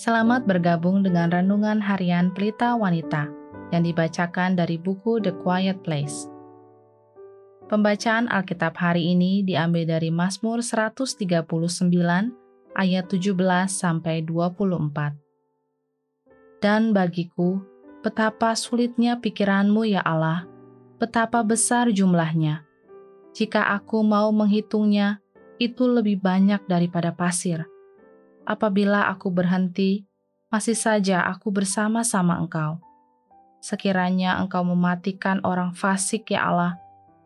Selamat bergabung dengan renungan harian Pelita Wanita yang dibacakan dari buku The Quiet Place. Pembacaan Alkitab hari ini diambil dari Mazmur 139 ayat 17 sampai 24. Dan bagiku, betapa sulitnya pikiranmu ya Allah, betapa besar jumlahnya. Jika aku mau menghitungnya, itu lebih banyak daripada pasir apabila aku berhenti, masih saja aku bersama-sama Engkau. Sekiranya Engkau mematikan orang fasik, ya Allah,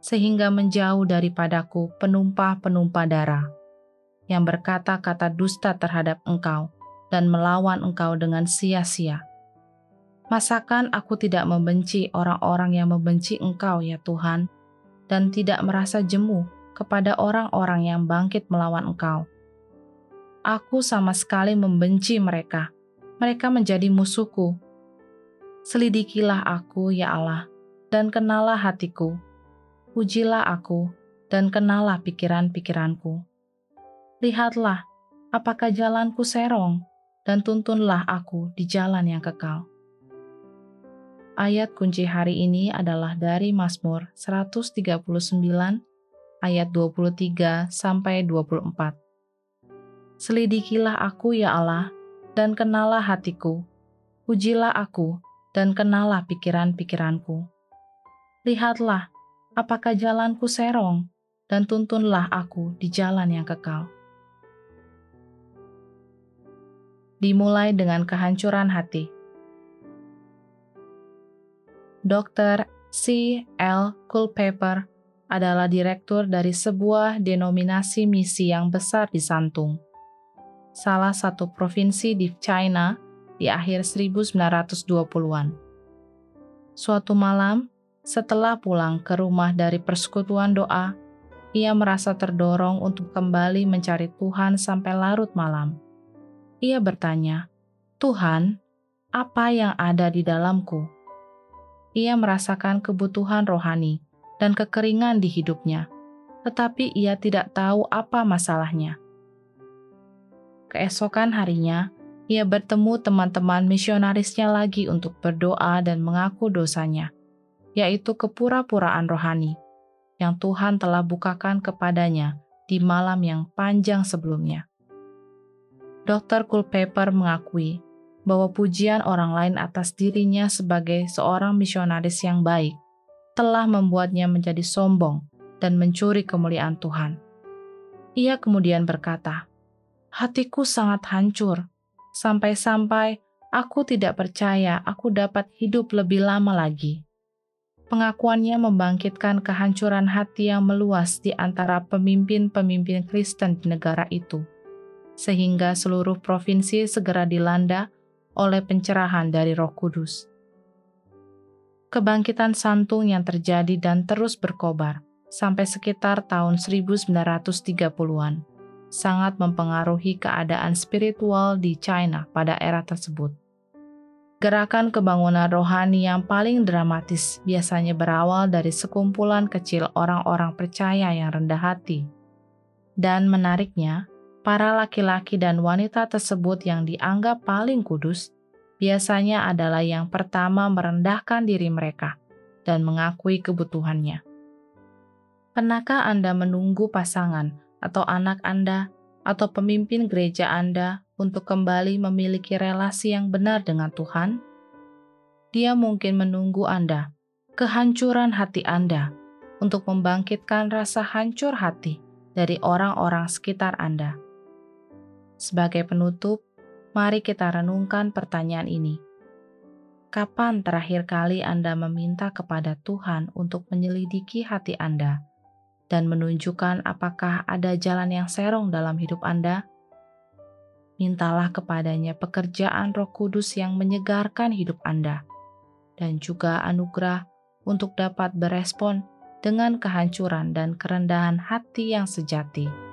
sehingga menjauh daripadaku penumpah-penumpah darah yang berkata-kata dusta terhadap Engkau dan melawan Engkau dengan sia-sia. Masakan aku tidak membenci orang-orang yang membenci Engkau, ya Tuhan, dan tidak merasa jemu kepada orang-orang yang bangkit melawan Engkau? Aku sama sekali membenci mereka. Mereka menjadi musuhku. Selidikilah aku, ya Allah, dan kenalah hatiku. Ujilah aku, dan kenalah pikiran-pikiranku. Lihatlah, apakah jalanku serong, dan tuntunlah aku di jalan yang kekal. Ayat kunci hari ini adalah dari Mazmur 139 ayat 23 sampai 24. Selidikilah aku ya Allah, dan kenalah hatiku. Ujilah aku, dan kenalah pikiran-pikiranku. Lihatlah, apakah jalanku serong, dan tuntunlah aku di jalan yang kekal. Dimulai dengan kehancuran hati. Dr. C. L. Culpeper adalah direktur dari sebuah denominasi misi yang besar di Santung salah satu provinsi di China di akhir 1920-an. Suatu malam, setelah pulang ke rumah dari persekutuan doa, ia merasa terdorong untuk kembali mencari Tuhan sampai larut malam. Ia bertanya, "Tuhan, apa yang ada di dalamku?" Ia merasakan kebutuhan rohani dan kekeringan di hidupnya, tetapi ia tidak tahu apa masalahnya. Keesokan harinya, ia bertemu teman-teman misionarisnya lagi untuk berdoa dan mengaku dosanya, yaitu kepura-puraan rohani yang Tuhan telah bukakan kepadanya di malam yang panjang sebelumnya. Dr. Culpeper mengakui bahwa pujian orang lain atas dirinya sebagai seorang misionaris yang baik telah membuatnya menjadi sombong dan mencuri kemuliaan Tuhan. Ia kemudian berkata, hatiku sangat hancur, sampai-sampai aku tidak percaya aku dapat hidup lebih lama lagi. Pengakuannya membangkitkan kehancuran hati yang meluas di antara pemimpin-pemimpin Kristen di negara itu, sehingga seluruh provinsi segera dilanda oleh pencerahan dari Roh Kudus. Kebangkitan santung yang terjadi dan terus berkobar sampai sekitar tahun 1930-an sangat mempengaruhi keadaan spiritual di China pada era tersebut. Gerakan kebangunan rohani yang paling dramatis biasanya berawal dari sekumpulan kecil orang-orang percaya yang rendah hati. Dan menariknya, para laki-laki dan wanita tersebut yang dianggap paling kudus biasanya adalah yang pertama merendahkan diri mereka dan mengakui kebutuhannya. Pernahkah Anda menunggu pasangan atau anak Anda atau pemimpin gereja Anda untuk kembali memiliki relasi yang benar dengan Tuhan? Dia mungkin menunggu Anda, kehancuran hati Anda, untuk membangkitkan rasa hancur hati dari orang-orang sekitar Anda. Sebagai penutup, mari kita renungkan pertanyaan ini. Kapan terakhir kali Anda meminta kepada Tuhan untuk menyelidiki hati Anda? Dan menunjukkan apakah ada jalan yang serong dalam hidup Anda, mintalah kepadanya pekerjaan Roh Kudus yang menyegarkan hidup Anda, dan juga anugerah untuk dapat berespon dengan kehancuran dan kerendahan hati yang sejati.